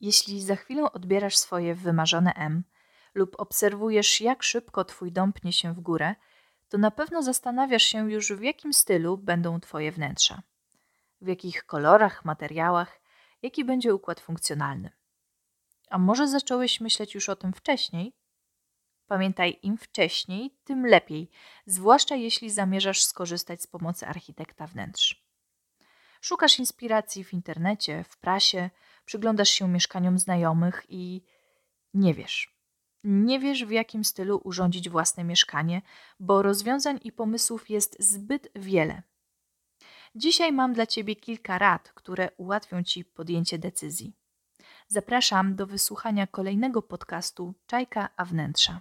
Jeśli za chwilę odbierasz swoje wymarzone M lub obserwujesz, jak szybko twój dom pnie się w górę, to na pewno zastanawiasz się już, w jakim stylu będą twoje wnętrza. W jakich kolorach, materiałach, jaki będzie układ funkcjonalny. A może zacząłeś myśleć już o tym wcześniej? Pamiętaj, im wcześniej, tym lepiej, zwłaszcza jeśli zamierzasz skorzystać z pomocy architekta wnętrz. Szukasz inspiracji w internecie, w prasie, przyglądasz się mieszkaniom znajomych i nie wiesz. Nie wiesz, w jakim stylu urządzić własne mieszkanie, bo rozwiązań i pomysłów jest zbyt wiele. Dzisiaj mam dla Ciebie kilka rad, które ułatwią Ci podjęcie decyzji. Zapraszam do wysłuchania kolejnego podcastu Czajka a wnętrza.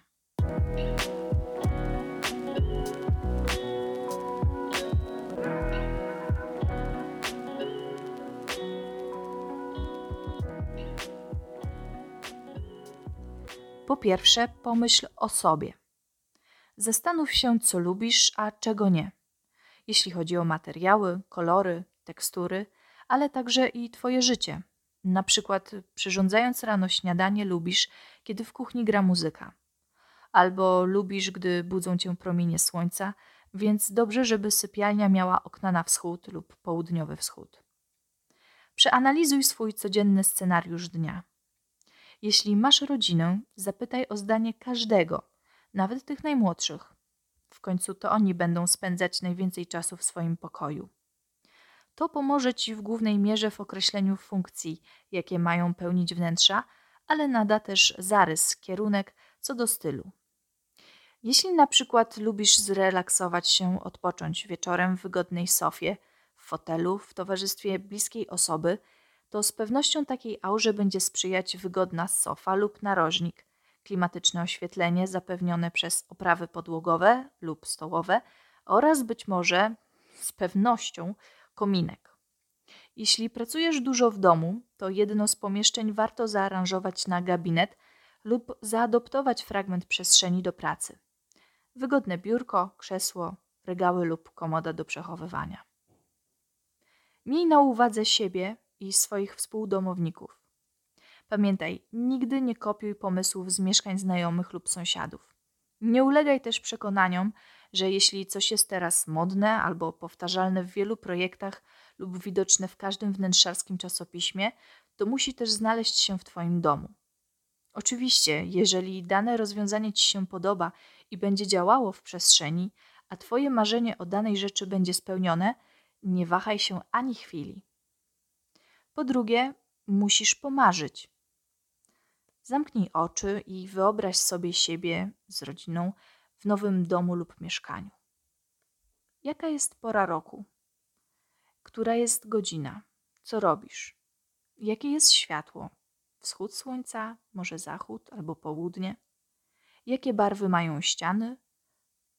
Po pierwsze, pomyśl o sobie. Zastanów się, co lubisz, a czego nie. Jeśli chodzi o materiały, kolory, tekstury, ale także i Twoje życie. Na przykład, przyrządzając rano śniadanie, lubisz, kiedy w kuchni gra muzyka. Albo lubisz, gdy budzą cię promienie słońca, więc dobrze, żeby sypialnia miała okna na wschód lub południowy wschód. Przeanalizuj swój codzienny scenariusz dnia. Jeśli masz rodzinę, zapytaj o zdanie każdego, nawet tych najmłodszych. W końcu to oni będą spędzać najwięcej czasu w swoim pokoju. To pomoże Ci w głównej mierze w określeniu funkcji, jakie mają pełnić wnętrza, ale nada też zarys, kierunek co do stylu. Jeśli na przykład lubisz zrelaksować się, odpocząć wieczorem w wygodnej sofie, w fotelu, w towarzystwie bliskiej osoby, to z pewnością takiej aurze będzie sprzyjać wygodna sofa lub narożnik, klimatyczne oświetlenie zapewnione przez oprawy podłogowe lub stołowe oraz być może z pewnością kominek. Jeśli pracujesz dużo w domu, to jedno z pomieszczeń warto zaaranżować na gabinet lub zaadoptować fragment przestrzeni do pracy. Wygodne biurko, krzesło, regały lub komoda do przechowywania. Miej na uwadze siebie i swoich współdomowników. Pamiętaj, nigdy nie kopiuj pomysłów z mieszkań znajomych lub sąsiadów. Nie ulegaj też przekonaniom, że jeśli coś jest teraz modne albo powtarzalne w wielu projektach lub widoczne w każdym wnętrzarskim czasopiśmie, to musi też znaleźć się w Twoim domu. Oczywiście, jeżeli dane rozwiązanie Ci się podoba i będzie działało w przestrzeni, a Twoje marzenie o danej rzeczy będzie spełnione, nie wahaj się ani chwili. Po drugie, musisz pomarzyć. Zamknij oczy i wyobraź sobie siebie z rodziną w nowym domu lub mieszkaniu. Jaka jest pora roku? Która jest godzina? Co robisz? Jakie jest światło? Wschód słońca, może zachód albo południe? Jakie barwy mają ściany?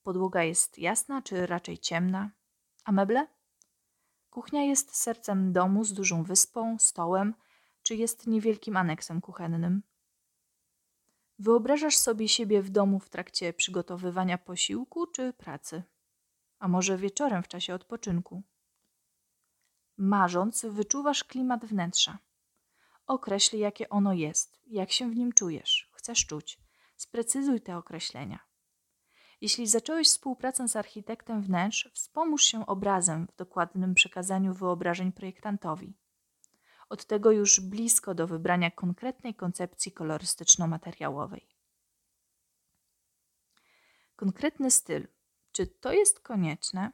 Podłoga jest jasna czy raczej ciemna? A meble? Kuchnia jest sercem domu z dużą wyspą, stołem, czy jest niewielkim aneksem kuchennym. Wyobrażasz sobie siebie w domu w trakcie przygotowywania posiłku czy pracy, a może wieczorem w czasie odpoczynku. Marząc, wyczuwasz klimat wnętrza. Określ, jakie ono jest, jak się w nim czujesz, chcesz czuć. Sprecyzuj te określenia. Jeśli zacząłeś współpracę z architektem wnętrz, wspomóż się obrazem w dokładnym przekazaniu wyobrażeń projektantowi. Od tego już blisko do wybrania konkretnej koncepcji kolorystyczno-materiałowej. Konkretny styl. Czy to jest konieczne?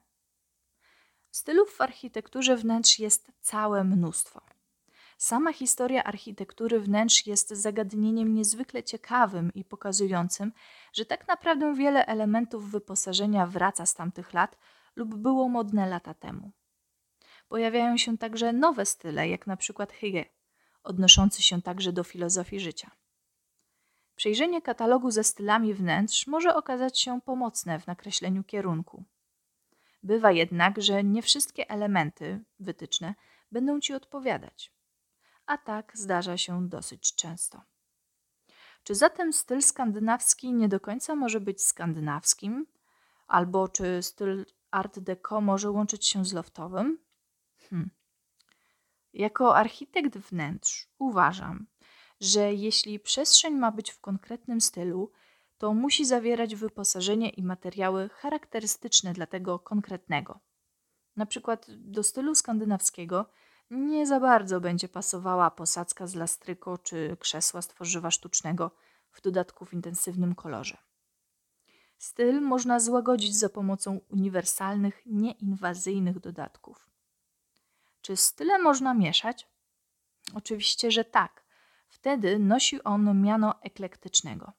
Stylów w architekturze wnętrz jest całe mnóstwo. Sama historia architektury wnętrz jest zagadnieniem niezwykle ciekawym i pokazującym, że tak naprawdę wiele elementów wyposażenia wraca z tamtych lat lub było modne lata temu. Pojawiają się także nowe style, jak na przykład Hygge, odnoszący się także do filozofii życia. Przejrzenie katalogu ze stylami wnętrz może okazać się pomocne w nakreśleniu kierunku. Bywa jednak, że nie wszystkie elementy wytyczne będą ci odpowiadać a tak zdarza się dosyć często. Czy zatem styl skandynawski nie do końca może być skandynawskim? Albo czy styl art deco może łączyć się z loftowym? Hmm. Jako architekt wnętrz uważam, że jeśli przestrzeń ma być w konkretnym stylu, to musi zawierać wyposażenie i materiały charakterystyczne dla tego konkretnego. Na przykład do stylu skandynawskiego nie za bardzo będzie pasowała posadzka z lastryko czy krzesła z tworzywa sztucznego, w dodatku w intensywnym kolorze. Styl można złagodzić za pomocą uniwersalnych, nieinwazyjnych dodatków. Czy style można mieszać? Oczywiście, że tak. Wtedy nosi on miano eklektycznego.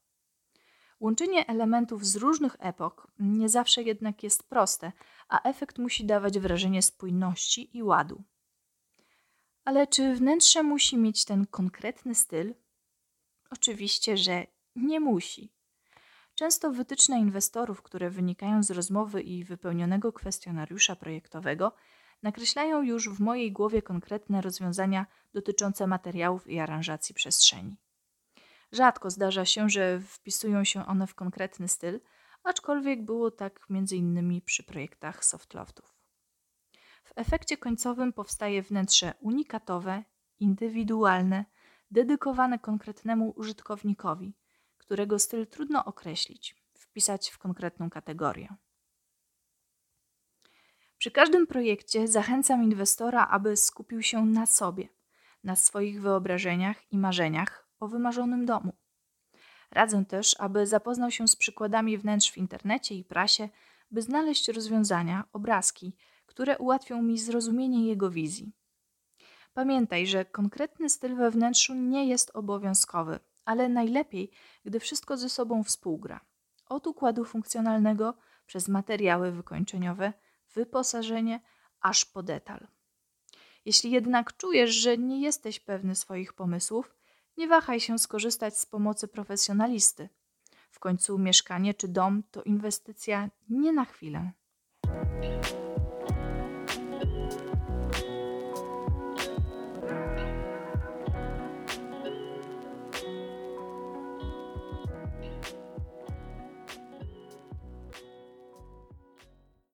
Łączenie elementów z różnych epok nie zawsze jednak jest proste, a efekt musi dawać wrażenie spójności i ładu. Ale czy wnętrze musi mieć ten konkretny styl? Oczywiście, że nie musi. Często wytyczne inwestorów, które wynikają z rozmowy i wypełnionego kwestionariusza projektowego, nakreślają już w mojej głowie konkretne rozwiązania dotyczące materiałów i aranżacji przestrzeni. Rzadko zdarza się, że wpisują się one w konkretny styl, aczkolwiek było tak m.in. przy projektach softloftów. W efekcie końcowym powstaje wnętrze unikatowe, indywidualne, dedykowane konkretnemu użytkownikowi, którego styl trudno określić, wpisać w konkretną kategorię. Przy każdym projekcie zachęcam inwestora, aby skupił się na sobie, na swoich wyobrażeniach i marzeniach o wymarzonym domu. Radzę też, aby zapoznał się z przykładami wnętrz w internecie i prasie, by znaleźć rozwiązania, obrazki, które ułatwią mi zrozumienie jego wizji. Pamiętaj, że konkretny styl we wnętrzu nie jest obowiązkowy, ale najlepiej, gdy wszystko ze sobą współgra. Od układu funkcjonalnego przez materiały wykończeniowe, wyposażenie, aż po detal. Jeśli jednak czujesz, że nie jesteś pewny swoich pomysłów, nie wahaj się skorzystać z pomocy profesjonalisty. W końcu mieszkanie czy dom to inwestycja nie na chwilę.